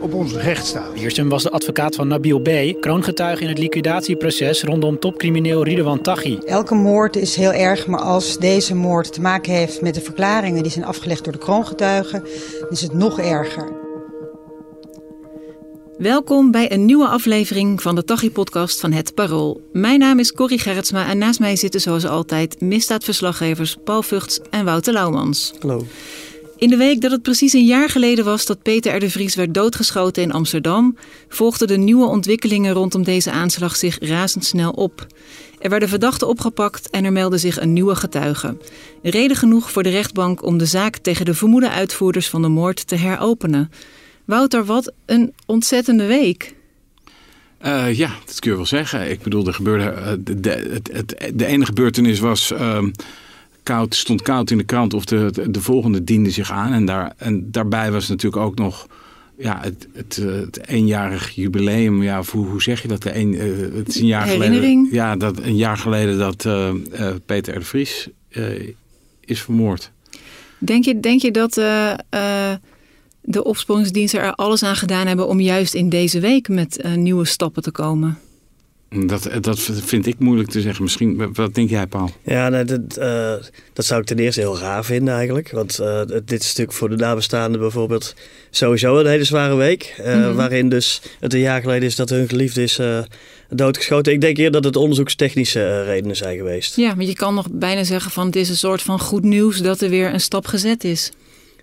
op onze rechtsstaat. Wiersum was de advocaat van Nabil B., kroongetuige in het liquidatieproces rondom topcrimineel Ridwan Taghi. Elke moord is heel erg, maar als deze moord te maken heeft met de verklaringen die zijn afgelegd door de kroongetuigen, is het nog erger. Welkom bij een nieuwe aflevering van de Taghi-podcast van Het Parool. Mijn naam is Corrie Gerritsma en naast mij zitten zoals altijd misdaadverslaggevers Paul Vugts en Wouter Laumans. Hallo. In de week dat het precies een jaar geleden was dat Peter R. de Vries werd doodgeschoten in Amsterdam, volgden de nieuwe ontwikkelingen rondom deze aanslag zich razendsnel op. Er werden verdachten opgepakt en er meldde zich een nieuwe getuige. Reden genoeg voor de rechtbank om de zaak tegen de vermoede uitvoerders van de moord te heropenen. Wouter, wat een ontzettende week. Uh, ja, dat kun je wel zeggen. Ik bedoel, er gebeurde. Uh, de, de, ene gebeurtenis was. Uh, koud, stond koud in de krant of de, de, de, volgende diende zich aan. En, daar, en daarbij was natuurlijk ook nog ja, het, het, het eenjarig jubileum. Ja, hoe, hoe zeg je dat? De een, het is een jaar Herinnering. geleden. Ja, dat, een jaar geleden dat Peter R. de Vries is vermoord. Denk je, denk je dat de opsporingsdiensten er alles aan gedaan hebben om juist in deze week met nieuwe stappen te komen? Dat, dat vind ik moeilijk te zeggen. Misschien, wat denk jij, Paul? Ja, nee, dat, uh, dat zou ik ten eerste heel raar vinden eigenlijk. Want uh, dit is natuurlijk voor de nabestaanden bijvoorbeeld sowieso een hele zware week. Mm -hmm. Waarin dus het een jaar geleden is dat hun geliefde is doodgeschoten. Ik denk eerder dat het onderzoekstechnische redenen zijn geweest. Ja, maar je kan nog bijna zeggen van het is een soort van goed nieuws dat er weer een stap gezet is.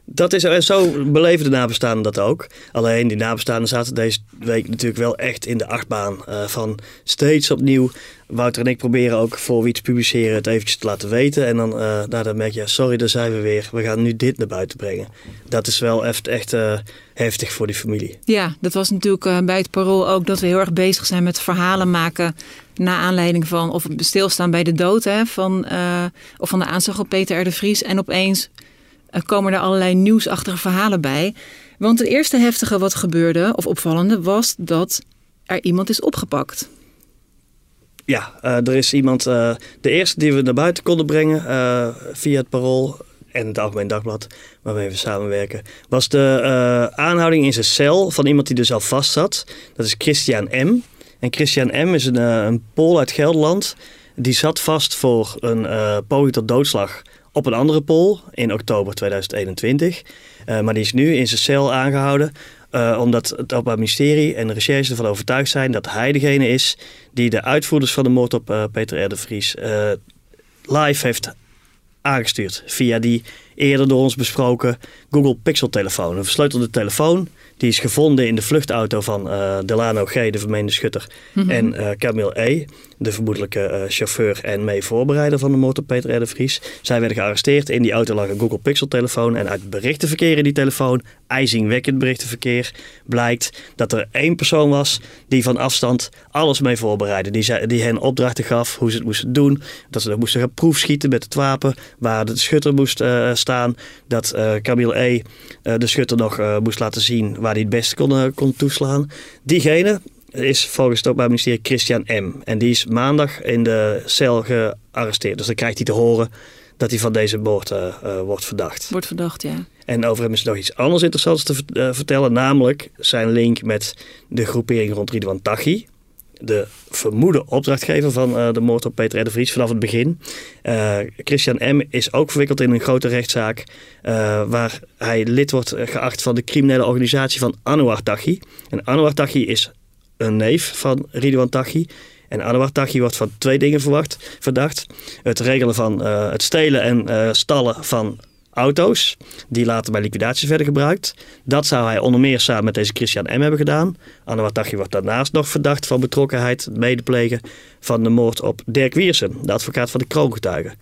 Dat is, en zo beleven de nabestaanden dat ook. Alleen die nabestaanden zaten deze week natuurlijk wel echt in de achtbaan. Uh, van steeds opnieuw. Wouter en ik proberen ook voor we iets publiceren het eventjes te laten weten. En dan, uh, dan merk je, sorry, daar zijn we weer. We gaan nu dit naar buiten brengen. Dat is wel echt, echt uh, heftig voor die familie. Ja, dat was natuurlijk bij het parool ook dat we heel erg bezig zijn met verhalen maken. Na aanleiding van, of stilstaan bij de dood hè, van, of van de aanslag op Peter R. de Vries. En opeens komen er allerlei nieuwsachtige verhalen bij. Want het eerste heftige wat gebeurde, of opvallende, was dat er iemand is opgepakt. Ja, uh, er is iemand. Uh, de eerste die we naar buiten konden brengen uh, via het Parool en het Algemeen Dagblad, waarmee we samenwerken, was de aanhouding in zijn cel van iemand die dus al vast zat. Dat is Christian M. En Christian M. is een, een Pool uit Gelderland. Die zat vast voor een poging tot doodslag op een andere pool in oktober 2021. Uh, maar die is nu in zijn cel aangehouden. Uh, omdat het Openbaar Ministerie en de recherche ervan overtuigd zijn dat hij degene is die de uitvoerders van de moord op uh, Peter R. de Vries live heeft aangestuurd. Via die eerder door ons besproken Google Pixel telefoon. Een versleutelde telefoon die is gevonden in de vluchtauto van uh, Delano G, de vermeende schutter, mm -hmm. en uh, Camille E, de vermoedelijke uh, chauffeur en mee voorbereider van de moord op Peter R. de Vries. Zij werden gearresteerd. In die auto lag een Google Pixel telefoon. En uit berichtenverkeer in die telefoon, ijzingwekkend berichtenverkeer, blijkt dat er één persoon was die van afstand alles mee voorbereidde. Die, zei, die hen opdrachten gaf hoe ze het moesten doen. Dat ze moesten gaan proefschieten met het wapen, waar de schutter moest staan. Dat Camille E de schutter nog moest laten zien waar hij het beste kon, kon toeslaan. Diegene is volgens het Openbaar Ministerie Christian M. En die is maandag in de cel gearresteerd. Dus dan krijgt hij te horen dat hij van deze moord uh, uh, wordt verdacht. Wordt verdacht, ja. En over hem is nog iets anders interessants te uh, vertellen. Namelijk zijn link met de groepering rond Ridwan Taghi. De vermoede opdrachtgever van de moord op Peter R. de Vries vanaf het begin. Christian M. is ook verwikkeld in een grote rechtszaak. waar hij lid wordt geacht van de criminele organisatie van Anouar Taghi. En Anouar Taghi is een neef van Ridwan Taghi. En Anwar Taghi wordt van twee dingen verwacht, verdacht. Het regelen van het stelen en stallen van auto's. Die later bij liquidaties werden gebruikt. Dat zou hij onder meer samen met deze Christian M. hebben gedaan. Anwar Taghi wordt daarnaast nog verdacht van betrokkenheid, medeplegen van de moord op Dirk Wiersen, de advocaat van de kroongetuigen.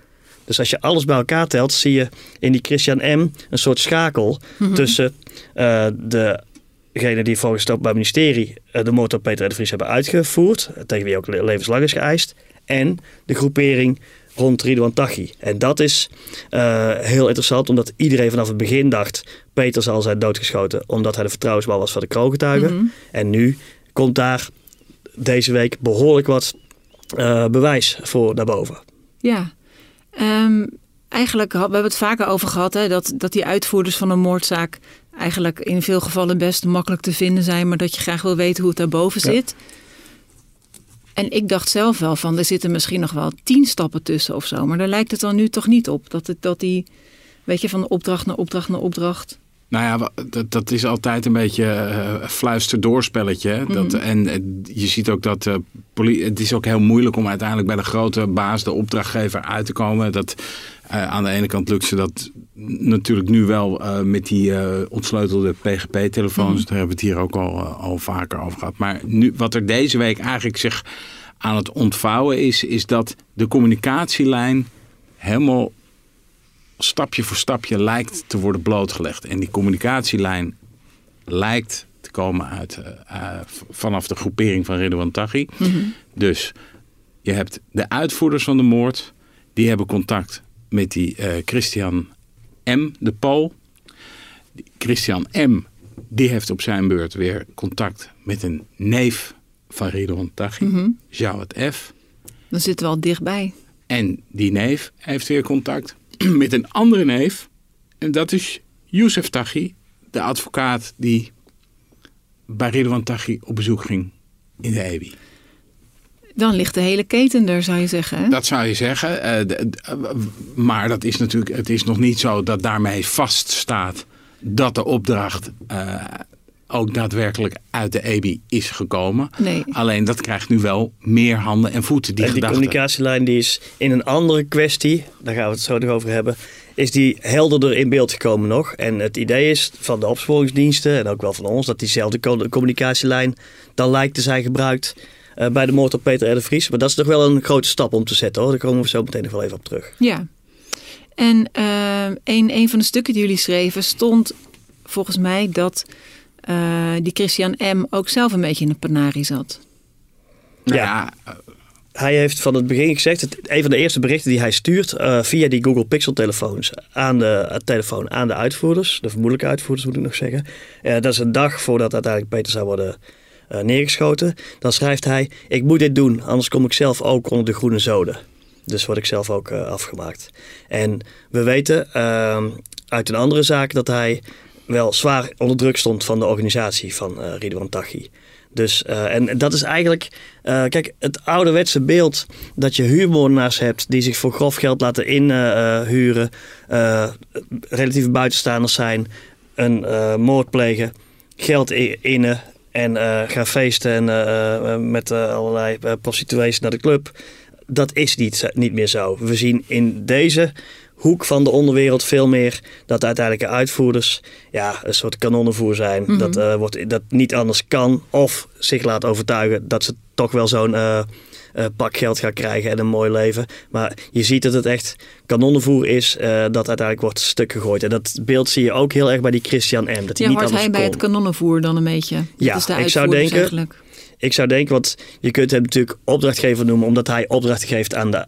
Dus als je alles bij elkaar telt, zie je in die Christian M. een soort schakel mm -hmm. tussen uh, de degene die volgens het Openbaar Ministerie de moord op Peter R. de Vries hebben uitgevoerd, tegen wie ook levenslang is geëist, en de groepering rond Ridwan Taghi. En dat is uh, heel interessant, omdat iedereen vanaf het begin dacht... Peter zal zijn doodgeschoten omdat hij de vertrouwensman was van de kroongetuigen. Mm En nu komt daar deze week behoorlijk wat uh, bewijs voor naar boven. Ja, um, eigenlijk, we hebben het vaker over gehad, hè, dat, dat die uitvoerders van een moordzaak eigenlijk in veel gevallen best makkelijk te vinden zijn, maar dat je graag wil weten hoe het daarboven ja. En ik dacht zelf wel van, er zitten misschien nog wel tien stappen tussen of zo. Maar daar lijkt het dan nu toch niet op. Dat, het, dat die, weet je, van opdracht naar opdracht naar opdracht. Nou ja, dat, dat is altijd een beetje uh, fluisterdoorspelletje. Mm dat, en je ziet ook dat uh, het is ook heel moeilijk om uiteindelijk bij de grote baas, de opdrachtgever, uit te komen. Dat, aan de ene kant lukt ze dat natuurlijk nu wel met die ontsleutelde PGP-telefoons. Mm Daar hebben we het hier ook al, al vaker over gehad. Maar nu, wat er deze week eigenlijk zich aan het ontvouwen is, is dat de communicatielijn helemaal stapje voor stapje lijkt te worden blootgelegd. En die communicatielijn lijkt te komen uit, uh, uh, vanaf de groepering van Ridwan Taghi. Mm -hmm. Dus je hebt de uitvoerders van de moord. Die hebben contact met die uh, Christian M., de Pool. Christian M., die heeft op zijn beurt weer contact met een neef van Ridwan Taghi, mm -hmm. Jawad F. Dan zitten we al dichtbij. En die neef heeft weer contact met een andere neef. En dat is Youssef Taghi, de advocaat die bij Ridwan Taghi op bezoek ging in de EBI. Dan ligt de hele keten er, zou je zeggen. Hè? Dat zou je zeggen. Uh, de, uh, maar dat is natuurlijk, het is nog niet zo dat daarmee vaststaat dat de opdracht uh, ook daadwerkelijk uit de EBI is gekomen. Nee. Alleen dat krijgt nu wel meer handen en voeten. Die, en die communicatielijn die is in een andere kwestie, daar gaan we het zo nog over hebben, is die helderder in beeld gekomen nog. En het idee is van de opsporingsdiensten en ook wel van ons dat diezelfde communicatielijn dan lijkt te zijn gebruikt uh, bij de moord op Peter R. de Vries. Maar dat is toch wel een grote stap om te zetten hoor. Daar komen we zo meteen nog wel even op terug. Ja. En uh, een, een van de stukken die jullie schreven stond volgens mij dat die Christian M. ook zelf een beetje in de panarie zat. Ja. ja. Hij heeft van het begin gezegd, het, een van de eerste berichten die hij stuurt uh, via die Google Pixel telefoons aan de uh, telefoon aan de uitvoerders, de vermoedelijke uitvoerders moet ik nog zeggen. dat is een dag voordat uiteindelijk Peter zou worden neergeschoten. Dan schrijft hij, ik moet dit doen, anders kom ik zelf ook onder de groene zoden. Dus word ik zelf ook afgemaakt. En we weten ehm, uit een andere zaak dat hij wel zwaar onder druk stond van de organisatie van uh, Ridwan Taghi. Dus, uh, en dat is eigenlijk, uh, kijk, het ouderwetse beeld dat je huurmoordenaars hebt die zich voor grof geld laten inhuren, relatief buitenstaanders zijn, een moord plegen, geld innen en gaan feesten en met allerlei prostituees naar de club. Dat is niet, niet meer zo. We zien in deze hoek van de onderwereld veel meer dat uiteindelijk uitvoerders ja, een soort kanonnenvoer zijn. Mm -hmm. dat, uh, wordt, dat niet anders kan of zich laat overtuigen dat ze toch wel zo'n uh, uh, pak geld gaan krijgen en een mooi leven. Maar je ziet dat het echt kanonnenvoer is dat uiteindelijk wordt stuk gegooid. En dat beeld zie je ook heel erg bij die Christian M. Dat ja, niet hoort hij bij het kanonnenvoer dan een beetje? Ja, dat is de ik zou denken... Eigenlijk. Ik zou denken, want je kunt hem natuurlijk opdrachtgever noemen omdat hij opdrachten geeft aan de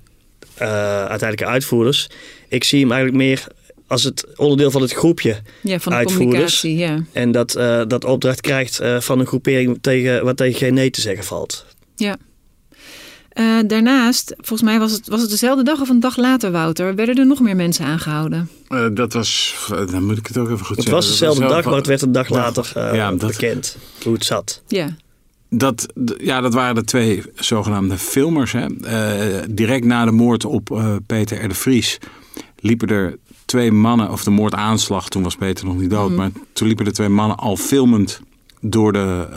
uiteindelijke uitvoerders. Ik zie hem eigenlijk meer als het onderdeel van het groepje ja, van de uitvoerders. Ja. En dat, uh, dat opdracht krijgt uh, van een groepering tegen, wat tegen geen nee te zeggen valt. Ja. Uh, daarnaast, volgens mij was het, was het dezelfde dag of een dag later, Wouter, werden er nog meer mensen aangehouden? dat was, dan moet ik het ook even goed het zeggen. Het was dezelfde dag, maar het werd een dag later ja, dat, bekend hoe het zat. Ja. Dat, ja, dat waren de twee zogenaamde filmers. Hè. Uh, direct na de moord op uh, Peter R. de Vries liepen er twee mannen, of de moordaanslag, toen was Peter nog niet dood, mm. maar toen liepen er twee mannen al filmend door de,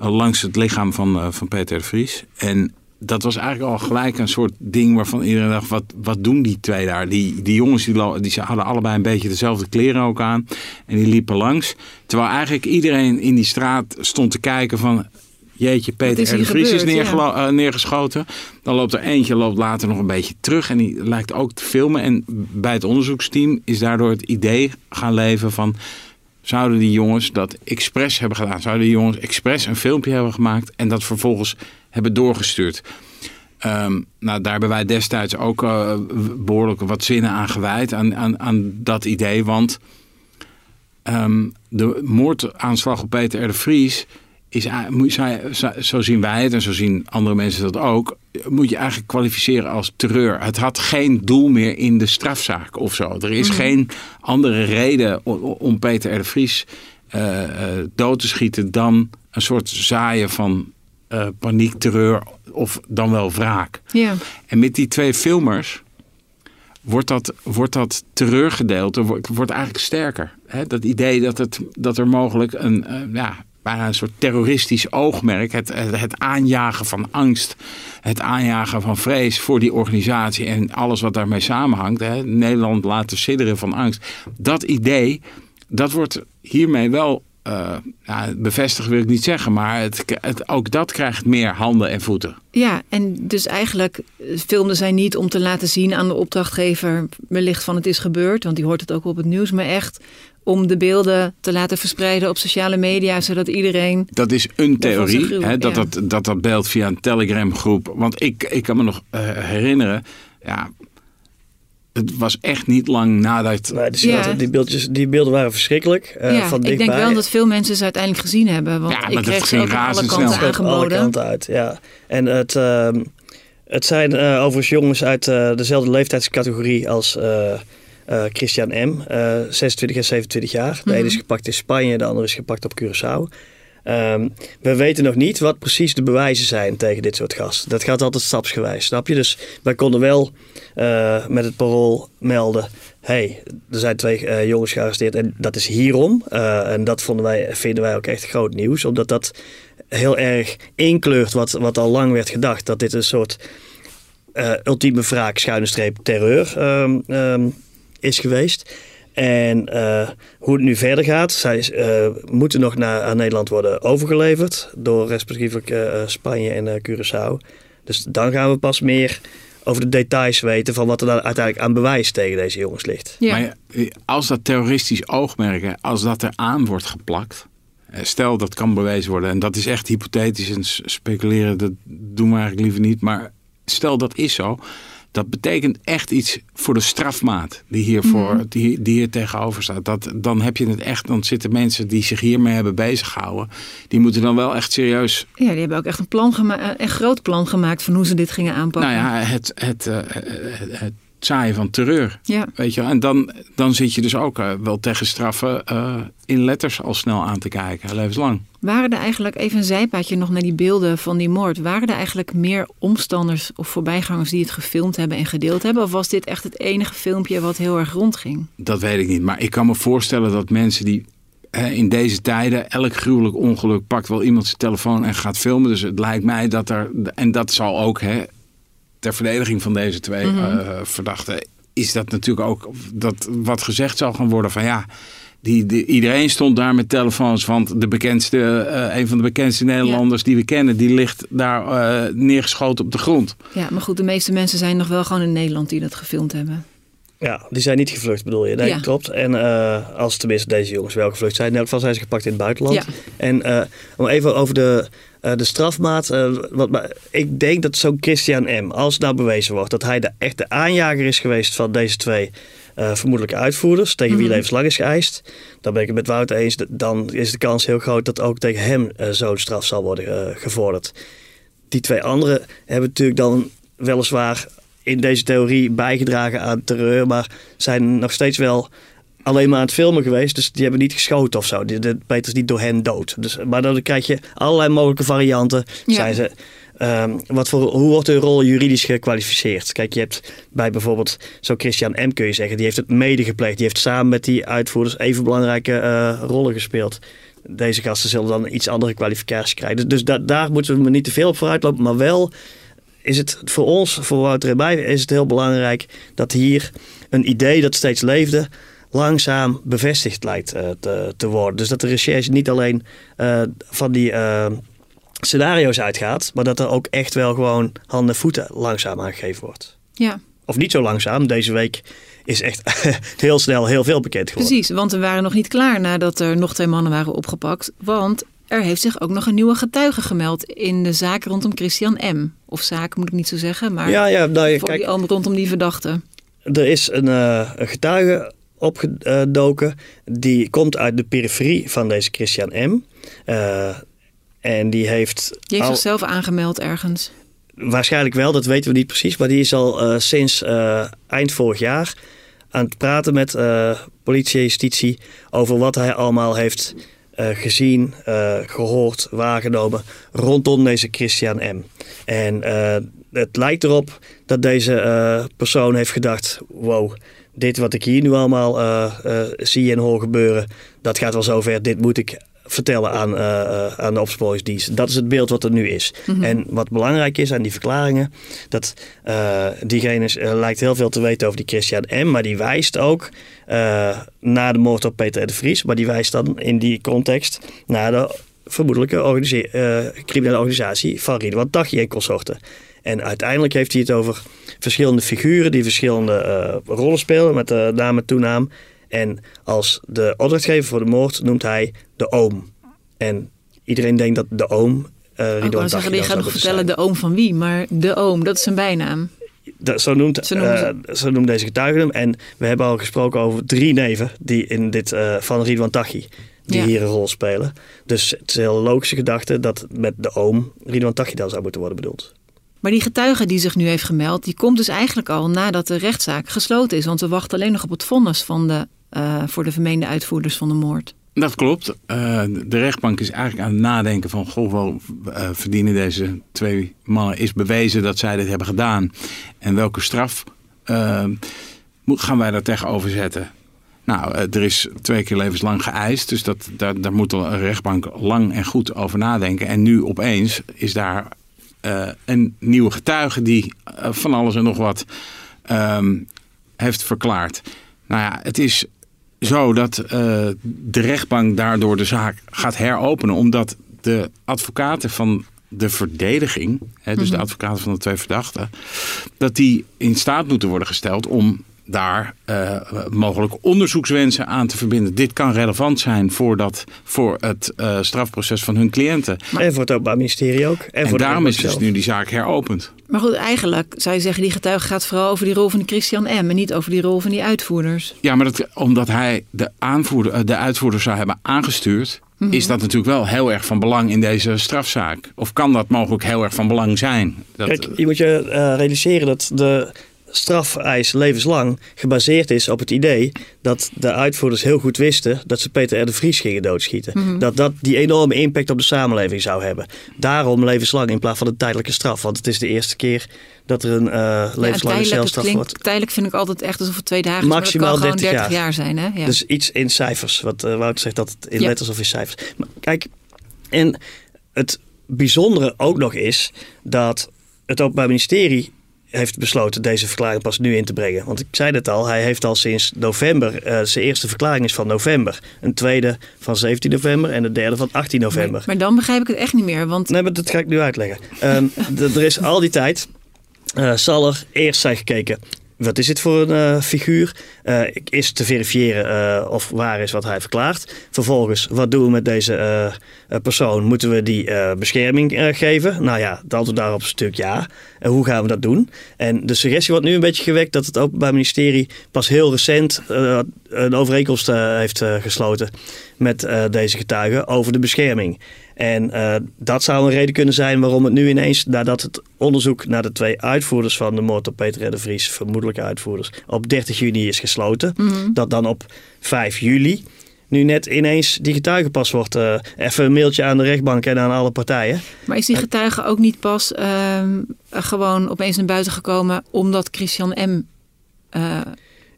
uh, langs het lichaam van, van Peter R. de Vries. En dat was eigenlijk al gelijk een soort ding waarvan iedereen dacht, wat, wat doen die twee daar? Die, die jongens die, die hadden allebei een beetje dezelfde kleren ook aan. En die liepen langs. Terwijl eigenlijk iedereen in die straat stond te kijken van... Jeetje, Peter R. de Vries is ja. uh, neergeschoten. Dan loopt er eentje, loopt later nog een beetje terug. En die lijkt ook te filmen. En bij het onderzoeksteam is daardoor het idee gaan leven van... Zouden die jongens dat expres hebben gedaan? Zouden die jongens expres een filmpje hebben gemaakt... en dat vervolgens hebben doorgestuurd? Ehm, nou, daar hebben wij destijds ook uh, behoorlijk wat zinnen aan gewijd, aan, aan, aan dat idee. Want ehm, de moordaanslag op Peter R. de Vries is, zo zien wij het en zo zien andere mensen dat ook, moet je eigenlijk kwalificeren als terreur. Het had geen doel meer in de strafzaak of zo. Er is mhm. geen andere reden om Peter R. de Vries uh, dood te schieten dan een soort zaaien van uh, paniek, terreur of dan wel wraak. Ja. En met die twee filmers wordt dat, wordt dat terreurgedeelte wordt, wordt eigenlijk sterker. dat idee dat, het, dat er mogelijk een, uh, ja, bijna een soort terroristisch oogmerk, het, het aanjagen van angst, het aanjagen van vrees voor die organisatie en alles wat daarmee samenhangt. Hè, Nederland laten sidderen van angst. Dat idee, dat wordt hiermee wel uh, ja, bevestigd wil ik niet zeggen, maar het, het, ook dat krijgt meer handen en voeten. Ja, en dus eigenlijk filmden zij niet om te laten zien aan de opdrachtgever wellicht van het is gebeurd, want die hoort het ook op het nieuws, maar echt om de beelden te laten verspreiden op sociale media, zodat iedereen. Dat is een theorie, hè, dat, dat, dat dat beeld via een Telegram groep. Want ik, ik kan me nog uh, herinneren, ja, het was echt niet lang nadat... Nee, ja. die, beeldjes, die beelden waren verschrikkelijk. Uh, ja, van ik denk wel dat veel mensen ze uiteindelijk gezien hebben. Want ja, ik kreeg ze ook alle kanten aangeboden. Alle kanten uit, ja. En het, uh, het zijn uh, overigens jongens uit uh, dezelfde leeftijdscategorie als Christian M. 26 en 27 jaar. De ene is mhm. gepakt in Spanje, de andere is gepakt op Curaçao. Um, we weten nog niet wat precies de bewijzen zijn tegen dit soort gasten. Dat gaat altijd stapsgewijs, snap je? Dus wij konden wel uh, met het parool melden... hey, er zijn twee uh, jongens gearresteerd en dat is hierom. Uh, en dat vonden wij, vinden wij ook echt groot nieuws. Omdat dat heel erg inkleurt wat, wat al lang werd gedacht. Dat dit een soort ultieme wraak, schuine streep, terreur um, um, is geweest. En uh, hoe het nu verder gaat, zij uh, moeten nog naar, aan Nederland worden overgeleverd door respectievelijk uh, Spanje en Curaçao. Dus dan gaan we pas meer over de details weten van wat er dan uiteindelijk aan bewijs tegen deze jongens ligt. Ja. Maar als dat terroristisch oogmerk, als dat er aan wordt geplakt, stel dat kan bewezen worden, en dat is echt hypothetisch en speculeren, dat doen we eigenlijk liever niet, maar stel dat is zo, dat betekent echt iets voor de strafmaat die, hiervoor, mm. die, die hier tegenover staat. Dat, dan heb je het echt, dan zitten mensen die zich hiermee hebben bezighouden. Die moeten dan wel echt serieus. Ja, die hebben ook echt een plan gemaakt, een groot plan gemaakt van hoe ze dit gingen aanpakken. Nou ja, het, het, het, eh, het, zaaien van terreur. Ja. Weet je, en dan, dan zit je dus ook uh, wel tegen straffen uh, in letters al snel aan te kijken, levenslang. Waren er eigenlijk, even een zijpaadje nog naar die beelden van die moord. Waren er eigenlijk meer omstanders of voorbijgangers die het gefilmd hebben en gedeeld hebben? Of was dit echt het enige filmpje wat heel erg rondging? Dat weet ik niet. Maar ik kan me voorstellen dat mensen die in deze tijden, elk gruwelijk ongeluk pakt wel iemand zijn telefoon en gaat filmen. Dus het lijkt mij dat er, en dat zal ook hè, ter verdediging van deze twee mm verdachten, is dat natuurlijk ook dat wat gezegd zal gaan worden van ja. Die, iedereen stond daar met telefoons, want de bekendste, uh, een van de bekendste Nederlanders die we kennen, die ligt daar uh, neergeschoten op de grond. Ja, maar goed, de meeste mensen zijn nog wel gewoon in Nederland die dat gefilmd hebben. Ja, die zijn niet gevlucht bedoel je? Nee, ja. klopt. En uh, als tenminste deze jongens wel gevlucht zijn, in elk geval zijn ze gepakt in het buitenland. Ja. En om even over de uh, de strafmaat, uh, wat, ik denk dat zo'n Christian M., als nou bewezen wordt dat hij de echte aanjager is geweest van deze twee uh, vermoedelijke uitvoerders, tegen wie mm levenslang is geëist, dan ben ik het met Wouter eens, dan is de kans heel groot dat ook tegen hem zo'n straf zal worden gevorderd. Die twee anderen hebben natuurlijk dan weliswaar in deze theorie bijgedragen aan terreur, maar zijn nog steeds wel alleen maar aan het filmen geweest. Dus die hebben niet geschoten of zo. Peter is niet door hen dood. Dus, maar dan krijg je allerlei mogelijke varianten. Zijn ze, um, wat voor, hoe wordt hun rol juridisch gekwalificeerd? Kijk, je hebt bij bijvoorbeeld zo Christian M. kun je zeggen. Die heeft het mede gepleegd. Die heeft samen met die uitvoerders even belangrijke uh, rollen gespeeld. Deze gasten zullen dan iets andere kwalificaties krijgen. Dus da daar moeten we niet te veel op vooruit lopen. Maar wel is het voor ons, voor Wouter erbij, is het heel belangrijk dat hier een idee dat steeds leefde langzaam bevestigd lijkt uh, te, te, worden. Dus dat de recherche niet alleen uh, van die uh, scenario's uitgaat, maar dat er ook echt wel gewoon handen en voeten langzaam aangegeven wordt. Ja. Of niet zo langzaam. Deze week is echt heel snel heel veel bekend geworden. Precies, want we waren nog niet klaar nadat er nog twee mannen waren opgepakt. Want er heeft zich ook nog een nieuwe getuige gemeld in de zaak rondom Christian M. Of zaak moet ik niet zo zeggen, maar Ja, ja, nou, ja, voor kijk, die oom rondom die verdachte. er is een, eh, een getuige opgedoken. Die komt uit de periferie van deze Christian M. Eh, en die heeft, Die heeft al- zichzelf aangemeld ergens. waarschijnlijk wel, dat weten we niet precies. Maar die is al eh, sinds eh, eind vorig jaar aan het praten met politie en justitie over wat hij allemaal heeft eh, gezien, eh, gehoord, waargenomen rondom deze Christian M. En eh, het lijkt erop dat deze persoon heeft gedacht: wow, dit wat ik hier nu allemaal zie en hoor gebeuren, dat gaat wel zover. Dit moet ik vertellen aan, eh, eh, aan de opsporingsdienst. Dat is het beeld wat er nu is. En wat belangrijk is aan die verklaringen, dat eh, diegene lijkt heel veel te weten over die Christian M, maar die wijst ook naar de moord op Peter R. de Vries, maar die wijst dan in die context naar de vermoedelijke organise- criminele organisatie van Ridwan Taghi en consorten. En uiteindelijk heeft hij het over verschillende figuren die verschillende rollen spelen met de naam en toenaam. En als de opdrachtgever voor de moord noemt hij de oom. En iedereen denkt dat de oom Ik Ridwan Taghi zeggen, die gaat nog vertellen de oom van wie, maar de oom, dat is zijn bijnaam. Dat, zo, noemt, Zo eh, zo noemt deze getuige hem. En we hebben al gesproken over drie neven die in dit, eh, van Ridwan Taghi, die Ja. hier een rol spelen. Dus het is een heel logische gedachte dat met de oom Ridwan Taghi dan zou moeten worden bedoeld. Maar die getuige die zich nu heeft gemeld, die komt dus eigenlijk al nadat de rechtszaak gesloten is. Want we wachten alleen nog op het vonnis van de, eh, voor de vermeende uitvoerders van de moord. Dat klopt. Eh, de rechtbank is eigenlijk aan het nadenken van... goh, wel eh, verdienen deze twee mannen... is bewezen dat zij dit hebben gedaan. En welke straf gaan wij daar tegenover zetten? Nou, er is twee keer levenslang geëist. Dus dat, daar, daar moet een rechtbank lang en goed over nadenken. En nu opeens is daar een nieuwe getuige... die eh, van alles en nog wat ehm, heeft verklaard. Nou ja, het is zo dat eh, de rechtbank daardoor de zaak gaat heropenen. Omdat de advocaten van de verdediging, hè, dus de advocaten van de twee verdachten, dat die in staat moeten worden gesteld om daar eh, mogelijk onderzoekswensen aan te verbinden. Dit kan relevant zijn voor, dat, voor het eh, strafproces van hun cliënten. en voor het Openbaar Ministerie ook. En, En, voor de daarom is dus nu die zaak heropend. Maar goed, eigenlijk zou je zeggen, die getuige gaat vooral over die rol van Christian M. En niet over die rol van die uitvoerders. Ja, maar dat, omdat hij de, aanvoerder, eh, de uitvoerder zou hebben aangestuurd, is dat natuurlijk wel heel erg van belang in deze strafzaak. Of kan dat mogelijk heel erg van belang zijn? Dat, Kijk, je moet je eh, realiseren dat de strafeis levenslang gebaseerd is op het idee dat de uitvoerders heel goed wisten dat ze Peter R. de Vries gingen doodschieten. Dat dat die enorme impact op de samenleving zou hebben. Daarom levenslang in plaats van een tijdelijke straf. Want het is de eerste keer dat er een Ja, levenslange het celstraf klinkt, wordt. tijdelijk vind ik altijd echt alsof het twee dagen is, Maximaal maar dat kan 30 gewoon 30 jaar. jaar, zijn. Hè? Ja. Dus iets in cijfers. Wat eh, Wouter zegt dat het in Ja. letters of in cijfers. Maar kijk, en het bijzondere ook nog is dat het Openbaar Ministerie heeft besloten deze verklaring pas nu in te brengen. Want ik zei het al, hij heeft al sinds november, eh, zijn eerste verklaring is van november. Een tweede van 17 november en de derde van 18 november. maar, maar dan begrijp ik het echt niet meer. Want Nee, maar dat ga ik nu uitleggen. Ehm, er is al die tijd, eh, zal er eerst zijn gekeken. Wat is dit voor een eh, figuur? Is te verifiëren of waar is wat hij verklaart. Vervolgens, wat doen we met deze persoon? Moeten we die bescherming geven? Nou ja, het antwoord daarop is natuurlijk ja. En hoe gaan we dat doen? En de suggestie wordt nu een beetje gewekt dat het Openbaar Ministerie pas heel recent eh, een overeenkomst eh, heeft eh, gesloten met deze getuigen over de bescherming. En dat zou een reden kunnen zijn waarom het nu ineens, nadat het onderzoek naar de twee uitvoerders van de moord op Peter de Vries, vermoedelijke uitvoerders, op 30 juni is gesloten, dat dan op 5 juli nu net ineens die getuigenpas wordt. eh, even een mailtje aan de rechtbank en aan alle partijen. Maar is die getuige ook niet pas ehm, gewoon opeens naar buiten gekomen omdat Christian M. eh,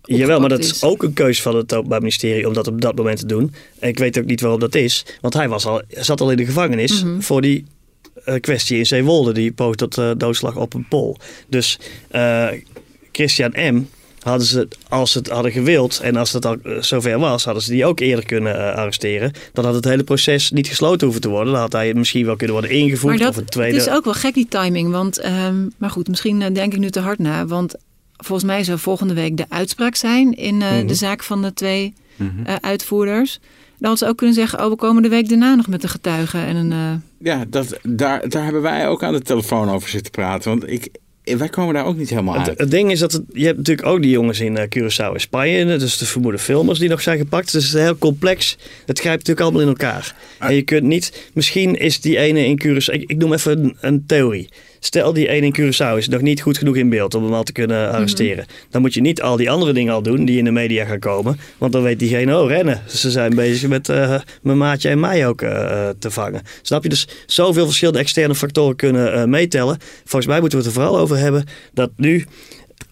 Jawel, maar dat is ook een keuze van het Openbaar Ministerie om dat op dat moment te doen. En ik weet ook niet waarom dat is, want hij was al, zat al in de gevangenis voor die eh, kwestie in Zeewolde, die poog tot eh, doodslag op een pol. Dus eh, Christian M. hadden ze, als ze het hadden gewild en als het al eh, zover was, hadden ze die ook eerder kunnen eh, arresteren. Dan had het hele proces niet gesloten hoeven te worden. Dan had hij misschien wel kunnen worden ingevoerd Maar of dat een tweede. het is ook wel gek die timing. Want, ehm, maar goed, misschien eh, denk ik nu te hard na. Want volgens mij zou volgende week de uitspraak zijn in eh, Mhm. de zaak van de twee eh, uitvoerders. Dan had ze ook kunnen zeggen, oh, we komen de week daarna nog met de getuigen. En een, uh... Ja, dat, daar, daar hebben wij ook aan de telefoon over zitten praten. Want ik, wij komen daar ook niet helemaal uit. Het, ding is dat het, je hebt natuurlijk ook die jongens in uh, Curaçao en Spanje. Dus de vermoede filmers die nog zijn gepakt. Dus het is heel complex. Het grijpt natuurlijk allemaal in elkaar. Ah. En je kunt niet... Misschien is die ene in Curaçao... Ik, ik noem even een, een theorie. Stel die ene in Curaçao is nog niet goed genoeg in beeld om hem al te kunnen mhm. arresteren. Dan moet je niet al die andere dingen al doen die in de media gaan komen. Want dan weet diegene, oh rennen. Ze zijn bezig met uh, mijn maatje en mij ook uh, te vangen. Snap je? Dus zoveel verschillende externe factoren kunnen uh, meetellen. Volgens mij moeten we het er vooral over hebben dat nu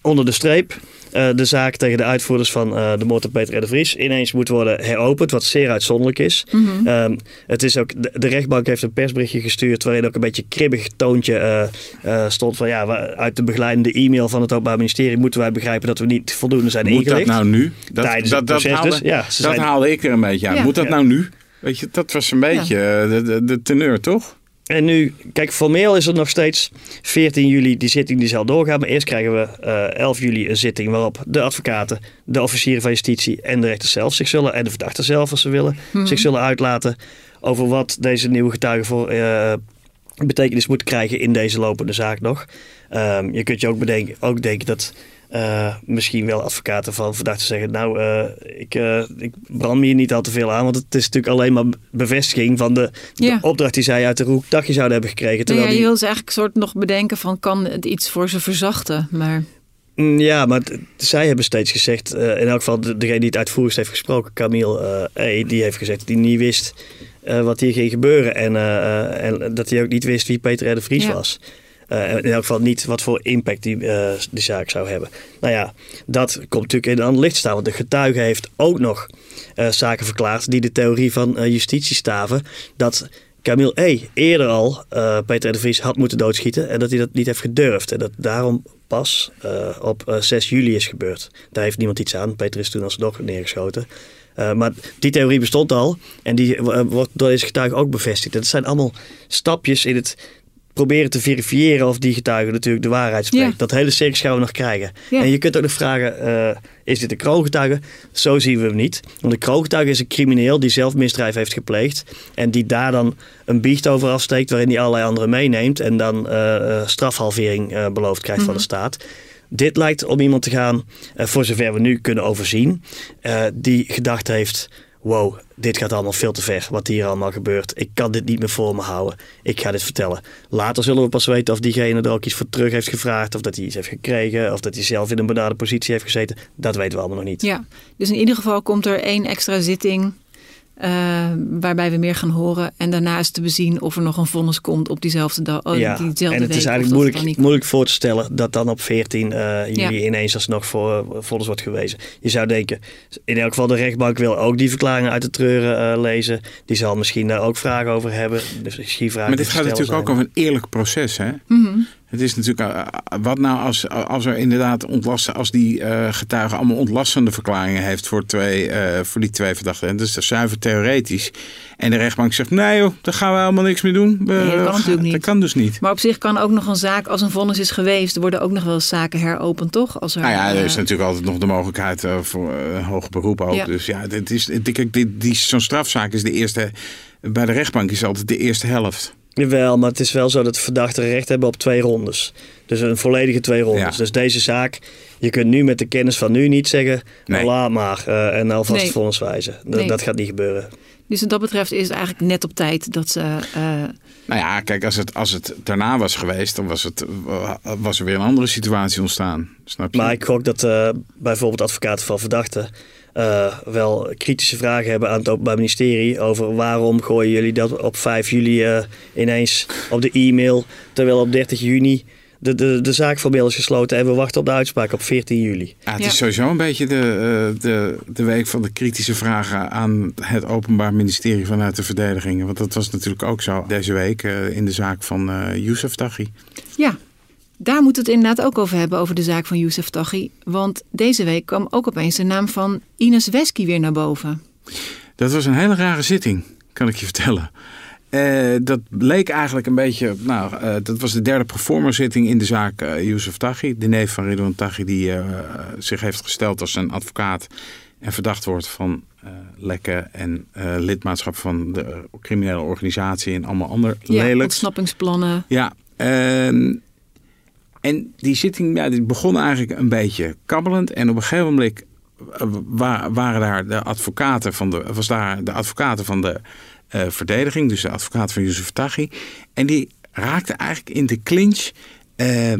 onder de streep uh, de zaak tegen de uitvoerders van uh, de moord op Peter de Vries ineens moet worden heropend, wat zeer uitzonderlijk is. Mm -hmm. het is ook, de, rechtbank heeft een persberichtje gestuurd waarin ook een beetje kribbig toontje uh, stond van ja, uit de begeleidende e-mail van het Openbaar Ministerie moeten wij begrijpen dat we niet voldoende zijn moet ingelicht. Moet dat nou nu? Dat, dat, dat, dat, haalde, dus. ja, dat zijn... haalde ik er een beetje aan. Ja, moet dat nou nu? Weet je, dat was een beetje de, de, de teneur, toch? En nu, kijk, formeel is er nog steeds 14 juli die zitting die zal doorgaan. Maar eerst krijgen we uh, eh, 11 juli een zitting waarop de advocaten, de officieren van justitie en de rechter zelf zich zullen, en de verdachte zelf als ze willen, hmm. zich zullen uitlaten over wat deze nieuwe getuigen voor uh, betekenis moeten krijgen in deze lopende zaak nog. Um, je kunt je ook, bedenken, ook denken dat uh, misschien wel advocaten van verdachten zeggen: Nou, uh, ik, uh, ik brand me hier niet al te veel aan, want het is natuurlijk alleen maar bevestiging van de, de opdracht die zij uit de roek dagje zouden hebben gekregen. Terwijl ja, je wil ze eigenlijk soort nog bedenken: van kan het iets voor ze verzachten? Maar. Mm, ja, maar zij hebben steeds gezegd, in elk geval degene die het uitvoerigst heeft gesproken, Camille E., die heeft gezegd dat hij niet wist wat hier ging gebeuren. En, en dat hij ook niet wist wie Peter R. de Vries was. Uh, in elk geval niet wat voor impact die, uh, die zaak zou hebben. Nou ja, dat komt natuurlijk in een ander licht staan. Want de getuige heeft ook nog uh, zaken verklaard die de theorie van justitie staven. Dat Camille E. eerder al Peter de Vries had moeten doodschieten. En dat hij dat niet heeft gedurfd. En dat daarom pas op 6 juli is gebeurd. Daar heeft niemand iets aan. Peter is toen alsnog neergeschoten. maar die theorie bestond al en die wordt door deze getuige ook bevestigd. Dat zijn allemaal stapjes in het proberen te verifiëren of die getuige natuurlijk de waarheid spreekt. Dat hele circus gaan we nog krijgen. En je kunt ook nog vragen, uh, is dit een kroongetuige? Zo zien we hem niet. Want een kroongetuige is een crimineel die zelf misdrijf heeft gepleegd. En die daar dan een biecht over afsteekt waarin hij allerlei anderen meeneemt. En dan uh, strafhalvering beloofd krijgt van de mhm. staat. Dit lijkt om iemand te gaan, voor zover we nu kunnen overzien, die gedacht heeft wow, dit gaat allemaal veel te ver, wat hier allemaal gebeurt. Ik kan dit niet meer voor me houden. Ik ga dit vertellen. Later zullen we pas weten of diegene er ook iets voor terug heeft gevraagd, of dat hij iets heeft gekregen, of dat hij zelf in een benarde positie heeft gezeten. Dat weten we allemaal nog niet. Ja, dus in ieder geval komt er één extra zitting uh, waarbij we meer gaan horen. En daarna is te bezien of er nog een vonnis komt op diezelfde dag. Oh, ja, diezelfde en het is eigenlijk moeilijk, moeilijk voor te stellen dat dan op 14 uh, juli ineens alsnog voor uh, vonnis wordt gewezen. Je zou denken, in elk geval de rechtbank wil ook die verklaringen uit de treuren uh, lezen. Die zal misschien daar ook vragen over hebben. Dus misschien vragen maar dit gaat natuurlijk ook over een eerlijk proces, hè? Mm -hmm. Het is natuurlijk, uh, wat nou als, als er inderdaad ontlasten, als die uh, getuige allemaal ontlastende verklaringen heeft voor, twee, uh, voor die twee verdachten. En dus dat is zuiver theoretisch. En de rechtbank zegt, nee joh, daar gaan we helemaal niks mee doen. We, nee, dat kan natuurlijk niet. Dat kan dus niet. Maar op zich kan ook nog een zaak, als een vonnis is geweest, er worden ook nog wel eens zaken heropend, toch? Als er, nou ja, er is natuurlijk altijd nog de mogelijkheid voor een hoger beroep ook. Ja. Dus ja, dit is, dit, dit, die, zo'n strafzaak is de eerste, bij de rechtbank is altijd de eerste helft. Jawel, maar het is wel zo dat de verdachten recht hebben op twee rondes. Dus een volledige twee rondes. Dus deze zaak, je kunt nu met de kennis van nu niet zeggen, nee. laat maar uh, en alvast nee. vonnis wijzen. Dat, dat gaat niet gebeuren. Dus wat dat betreft is het eigenlijk net op tijd dat ze. Uh... Nou ja, kijk, als het, als het daarna was geweest, dan was, het, was er weer een andere situatie ontstaan. Snap je? Maar ik gok dat uh, bijvoorbeeld advocaten van verdachten uh, wel kritische vragen hebben aan het Openbaar Ministerie over waarom gooien jullie dat op 5 juli uh, ineens op de e-mail, terwijl op 30 juni de, de, de zaak formeel is gesloten en we wachten op de uitspraak op 14 juli. Ja, het is sowieso een beetje de, uh, de, de week van de kritische vragen aan het Openbaar Ministerie vanuit de verdediging. Want dat was natuurlijk ook zo deze week in de zaak van Youssef Taghi. Ja, daar moet het inderdaad ook over hebben, over de zaak van Youssef Taghi. Want deze week kwam ook opeens de naam van Ines Wesky weer naar boven. Dat was een hele rare zitting, kan ik je vertellen. Uh, dat leek eigenlijk een beetje, nou, uh, dat was de derde performerzitting in de zaak uh, Youssef Taghi. De neef van Ridwan Taghi die zich heeft gesteld als een advocaat en verdacht wordt van eh, lekken en eh, lidmaatschap van de criminele organisatie en allemaal ander Ja, lelijks. ontsnappingsplannen. Ja, ehm, en die zitting ja, die begon eigenlijk een beetje kabbelend. En op een gegeven moment eh, wa- waren daar de advocaten van de, was daar de advocaten van de eh, verdediging, dus de advocaat van Yusuf Taghi. En die raakte eigenlijk in de clinch eh,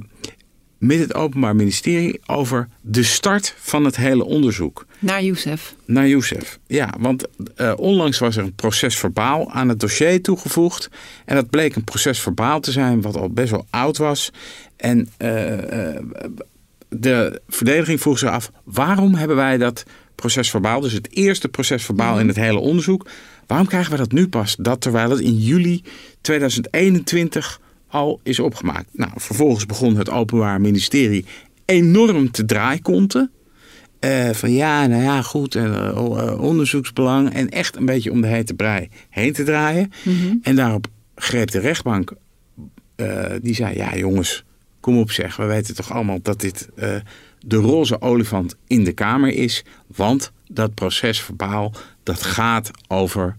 met het Openbaar Ministerie over de start van het hele onderzoek. Naar Youssef. Naar Youssef. Ja, want eh, onlangs was er een procesverbaal aan het dossier toegevoegd. En dat bleek een procesverbaal te zijn wat al best wel oud was. En eh, eh, de verdediging vroeg zich af... waarom hebben wij dat procesverbaal, dus het eerste procesverbaal in het hele onderzoek... waarom krijgen we dat nu pas? Dat terwijl het in juli 2021 al is opgemaakt. Nou, vervolgens begon het Openbaar Ministerie enorm te draaikonten... Eh, van ja, nou ja, goed, en, eh, eh, onderzoeksbelang. En echt een beetje om de hete brei heen te draaien. En daarop greep de rechtbank, die zei: Ja, jongens, kom op zeg. We weten toch allemaal dat dit de roze olifant in de Kamer is. Want dat procesverbaal, dat gaat over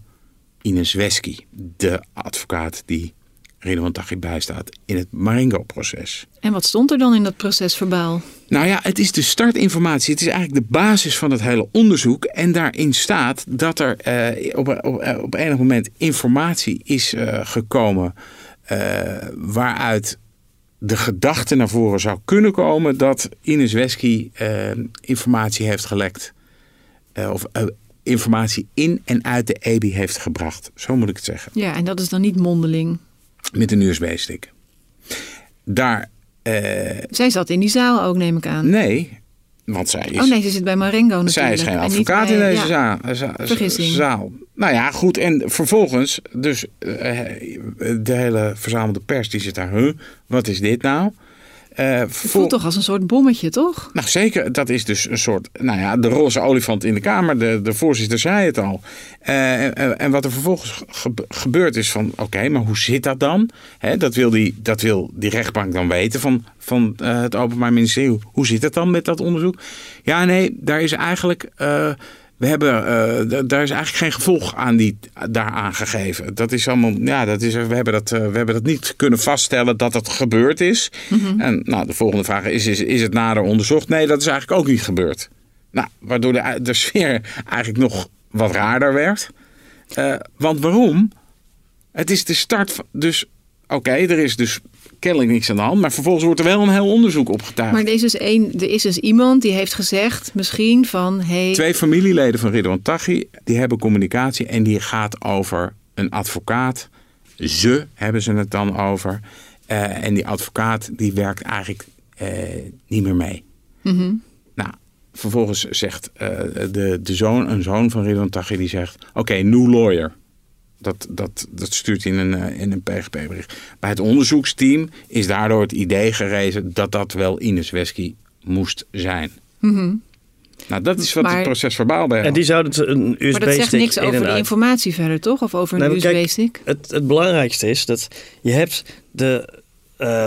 Ines Wesky, de advocaat die Ridwan Taghi bijstaat in het Marengo-proces. En wat stond er dan in dat procesverbaal? Nou ja, het is de startinformatie. Het is eigenlijk de basis van het hele onderzoek. En daarin staat dat er eh, op, op, eh, op enig moment informatie is eh, gekomen. eh, waaruit de gedachte naar voren zou kunnen komen dat Ines Wesky informatie heeft gelekt. Of informatie in en uit de EBI heeft gebracht. Zo moet ik het zeggen. Ja, en dat is dan niet mondeling. Met een USB-stick. Daar. Eh, Zij zat in die zaal ook, neem ik aan. nee, want zij is. Oh nee, ze zit bij Marengo natuurlijk. Zij is geen advocaat bij- in deze ja. zaal, zaal. Nou ja, goed. En vervolgens, dus eh, de hele verzamelde pers die zit daar. Huh, wat is dit nou? Eh, Het voelt toch als een soort bommetje, toch? nou zeker, dat is dus een soort, nou ja, de roze olifant in de kamer. De, de voorzitter zei het al. Eh, en, en wat er vervolgens ge- gebeurd is van, oké, maar hoe zit dat dan? Hè, dat, wil die, dat wil die rechtbank dan weten van, van eh, het Openbaar Ministerie. Hoe, hoe zit het dan met dat onderzoek? Ja, nee, daar is eigenlijk... we hebben, eh, daar is eigenlijk geen gevolg aan die daaraan gegeven. Dat is allemaal, ja, dat is, we, hebben dat, eh, we hebben dat niet kunnen vaststellen dat dat gebeurd is. En nou, de volgende vraag is, is: is het nader onderzocht? Nee, dat is eigenlijk ook niet gebeurd. Nou, waardoor de, de sfeer eigenlijk nog wat raarder werd. Eh, want waarom? Het is de start van. Dus, oké, er is dus kennelijk niks aan de hand. Maar vervolgens wordt er wel een heel onderzoek opgetuigd. Maar er is dus, één, er is dus iemand die heeft gezegd, misschien van... Hey, Twee familieleden van Ridwan Taghi, die hebben communicatie en die gaat over een advocaat. Ze hebben ze het dan over. Eh, en die advocaat die werkt eigenlijk eh, niet meer mee. Nou, vervolgens zegt eh, de, de zoon, een zoon van Ridwan Taghi, die zegt... Oké, new lawyer. Dat, dat, dat stuurt hij in een, eh, in een PGP-bericht. Bij het onderzoeksteam is daardoor het idee gerezen dat dat wel Ines Wesky moest zijn. Nou, dat is wat Maar- het proces verbaal bij En die zouden het een USB-stick maar dat zegt niks over de uit. informatie verder, toch? Of over een kijk, USB-stick? Het, het belangrijkste is dat je hebt de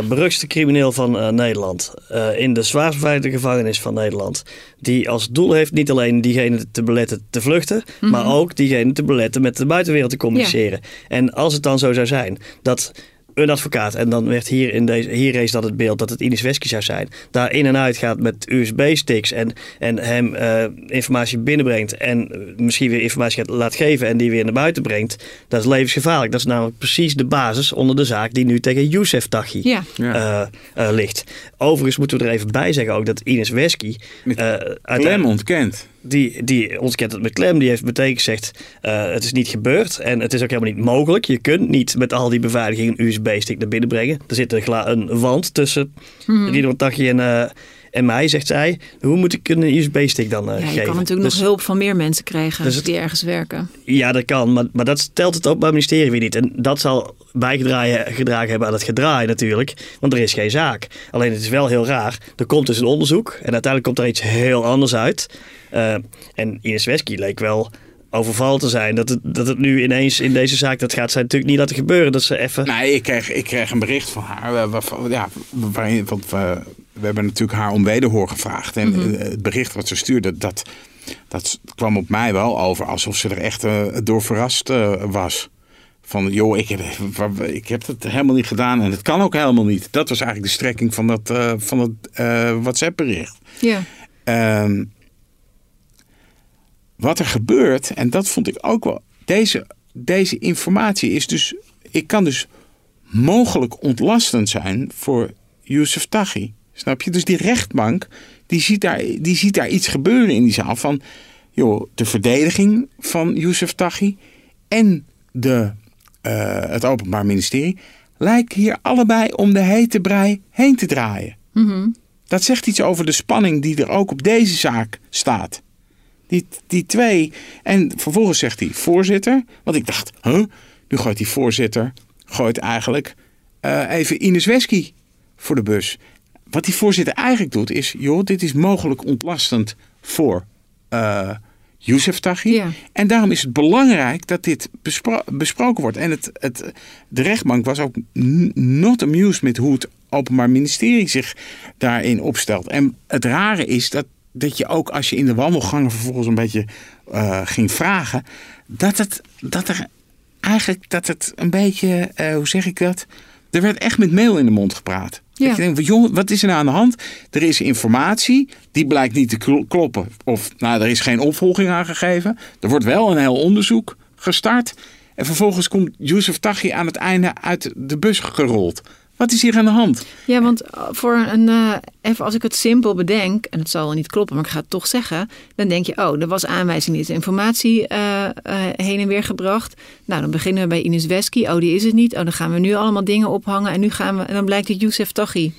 beruchtste crimineel van eh, Nederland eh, in de zwaarst beveiligde gevangenis van Nederland. Die als doel heeft niet alleen diegene te beletten te vluchten, maar ook diegene te beletten met de buitenwereld te communiceren. En als het dan zo zou zijn dat een advocaat, en dan werd hier in deze, hier rees dat het beeld dat het Ines Wesky zou zijn, daar in en uit gaat met USB-sticks en, en hem eh, informatie binnenbrengt en eh, misschien weer informatie gaat laat geven en die weer naar buiten brengt, dat is levensgevaarlijk. Dat is namelijk precies de basis onder de zaak die nu tegen Youssef Taghi Ja. Eh, eh, ligt. Overigens moeten we er even bij zeggen ook dat Ines Wesky eh, Klem uiteindelijk- ontkent. Die, die ontkent het met klem. Die heeft meteen gezegd, eh, het is niet gebeurd. En het is ook helemaal niet mogelijk. Je kunt niet met al die beveiliging een USB-stick naar binnen brengen. Er zit een, een wand tussen. Ridwan Taghi en, eh, en mij, zegt zij. Hoe moet ik een USB-stick dan eh, Ja, je geven? kan natuurlijk Dus- nog hulp van meer mensen krijgen Dus het- die ergens werken. Ja, dat kan. Maar, maar dat stelt het Openbaar Ministerie weer niet. En dat zal bijgedragen gedragen hebben aan het gedraai natuurlijk. Want er is geen zaak. Alleen het is wel heel raar. Er komt dus een onderzoek. En uiteindelijk komt er iets heel anders uit. Eh, en Ines Wesky leek wel overval te zijn. Dat het, dat het nu ineens in deze zaak, dat gaat zij natuurlijk niet laten gebeuren. Dat ze even... Nee, ik kreeg, ik kreeg een bericht van haar. waar- waarvan- ja, waarin, want we, we hebben natuurlijk haar om wederhoor gevraagd. En Mhm. eh, het bericht wat ze stuurde, dat dat kwam op mij wel over alsof ze er echt uh, door verrast uh, was. Van, joh, ik heb, ik heb het helemaal niet gedaan en het kan ook helemaal niet. Dat was eigenlijk de strekking van dat, uh, van dat WhatsApp-bericht. Ja. Ehm, wat er gebeurt, en dat vond ik ook wel. Deze, deze informatie is dus. Ik kan dus mogelijk ontlastend zijn voor Youssef Taghi. Snap je? Dus die rechtbank, die ziet, daar, die ziet daar iets gebeuren in die zaal. Van, joh, de verdediging van Youssef Taghi en de, uh, het Openbaar Ministerie lijken hier allebei om de hete brei heen te draaien. Mm Dat zegt iets over de spanning die er ook op deze zaak staat. Die, die twee. En vervolgens zegt hij voorzitter. Want ik dacht, huh? nu gooit die voorzitter gooit eigenlijk uh, even Ines Wesky voor de bus. Wat die voorzitter eigenlijk doet is, joh, dit is mogelijk ontlastend voor uh, Youssef Taghi. Ja. En daarom is het belangrijk dat dit bespro besproken wordt. En het, het, de rechtbank was ook not amused met hoe het Openbaar Ministerie zich daarin opstelt. En het rare is dat, dat je ook als je in de wandelgangen vervolgens een beetje uh, ging vragen, dat, het, dat er eigenlijk dat het een beetje, uh, hoe zeg ik dat? Er werd echt met meel in de mond gepraat. Ja. Denkt, joh, wat is er nou aan de hand? Er is informatie, die blijkt niet te kloppen. Of nou, er is geen opvolging aangegeven. Er wordt wel een heel onderzoek gestart. En vervolgens komt Youssef Taghi aan het einde uit de bus gerold. Wat is hier aan de hand? Ja, want voor een, uh, even als ik het simpel bedenk, en het zal wel niet kloppen, maar ik ga het toch zeggen, dan denk je, oh, er was aanwijzing, niet informatie uh, uh, heen en weer gebracht. Nou, dan beginnen we bij Ines Wesky. Oh, die is het niet. Oh, dan gaan we nu allemaal dingen ophangen en nu gaan we, en dan blijkt het Youssef Taghi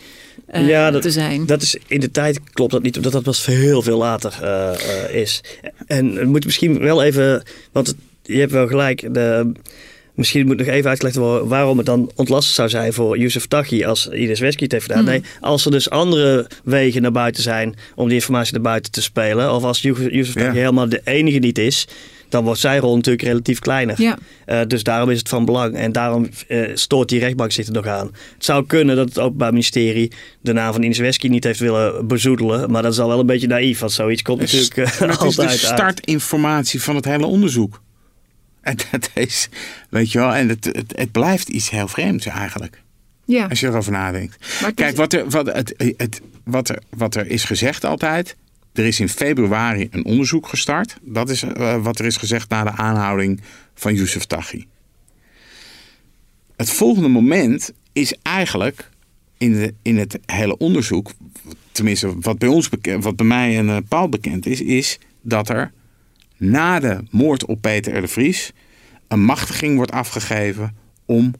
ja, dat, te zijn. Dat is in de tijd klopt dat niet, omdat dat pas heel veel later is. En het moet misschien wel even, want je hebt wel gelijk. De, Misschien moet nog even uitgelegd worden waarom het dan ontlastend zou zijn voor Youssef Taghi als Ines Wesky het heeft gedaan. Hmm. Nee, als er dus andere wegen naar buiten zijn om die informatie naar buiten te spelen. Of als Youssef Taghi Ja. helemaal de enige niet is. Dan wordt zijn rol natuurlijk relatief kleiner. Ja. Uh, dus daarom is het van belang. En daarom uh, stoort die rechtbank zich er nog aan. Het zou kunnen dat het Openbaar Ministerie de naam van Ines Wesky niet heeft willen bezoedelen. Maar dat is al wel een beetje naïef. Want zoiets komt natuurlijk uh, maar het is altijd de uit. startinformatie van het hele onderzoek. En dat is, weet je wel, en het, het, het blijft iets heel vreemds eigenlijk. Ja, Als je erover nadenkt. maar Kijk, is- wat er, wat, het, het, wat, er, wat er is gezegd altijd. Er is in februari een onderzoek gestart. Dat is eh, wat er is gezegd na de aanhouding van Youssef Taghi. Het volgende moment is eigenlijk in, de, in het hele onderzoek, tenminste wat bij ons bekend, wat bij mij en eh, Paul bekend is, is dat er na de moord op Peter R. de Vries een machtiging wordt afgegeven om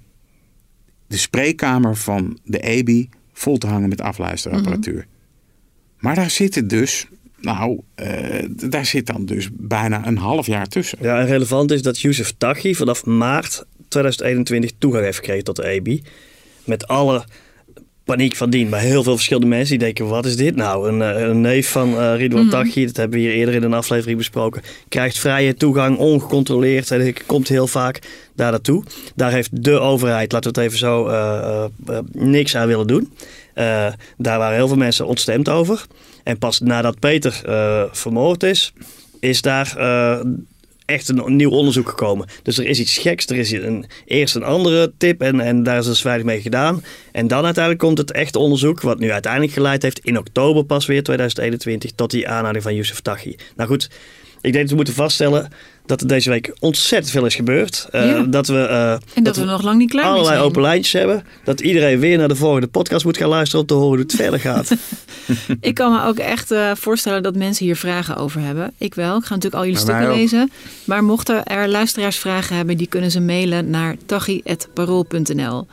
de spreekkamer van de EBI vol te hangen met afluisterapparatuur. Maar daar zitten dus, nou, eh, daar zit dan dus bijna een half jaar tussen. Ja, en relevant is dat Youssef Taghi vanaf maart 2021 toegang heeft gekregen tot de EBI. Met alle paniek van dien bij heel veel verschillende mensen. Die denken, wat is dit nou? Een, eh, een neef van uh, Ridwan Mhm. Taghi, dat hebben we hier eerder in een aflevering besproken, krijgt vrije toegang, ongecontroleerd. En komt heel vaak daar naartoe. Daar heeft de overheid, laten we het even zo, uh, uh, niks aan willen doen. Daar waren heel veel mensen ontstemd over. En pas nadat Peter vermoord is, is daar echt een nieuw onderzoek gekomen. Dus er is iets geks. Er is een, eerst een andere tip en, en daar is dus weinig mee gedaan. En dan uiteindelijk komt het echte onderzoek, wat nu uiteindelijk geleid heeft in oktober pas weer 2021 tot die aanhouding van Youssef Taghi. Nou goed, ik denk dat we moeten vaststellen dat er deze week ontzettend veel is gebeurd. Uh, Ja. Dat we, uh, en dat, we nog lang niet klaar mee allerlei zijn. open lijntjes hebben. Dat iedereen weer naar de volgende podcast moet gaan luisteren om te horen hoe het verder gaat. Ik kan me ook echt uh, voorstellen dat mensen hier vragen over hebben. Ik wel. Ik ga natuurlijk al jullie Maar stukken lezen. Maar mochten er luisteraars vragen hebben, die kunnen ze mailen naar tachi.parool.nl.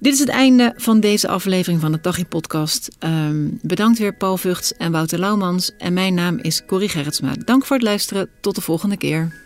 Dit is het einde van deze aflevering van de Tachi-podcast. Um, bedankt weer Paul Vugts en Wouter Laumans. En mijn naam is Corrie Gerritsma. Dank voor het luisteren. Tot de volgende keer.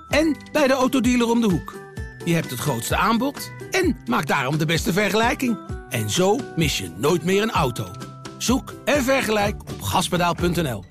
en bij de autodealer om de hoek. Je hebt het grootste aanbod en maakt daarom de beste vergelijking. En zo mis je nooit meer een auto. Zoek en vergelijk op gaspedaal.nl.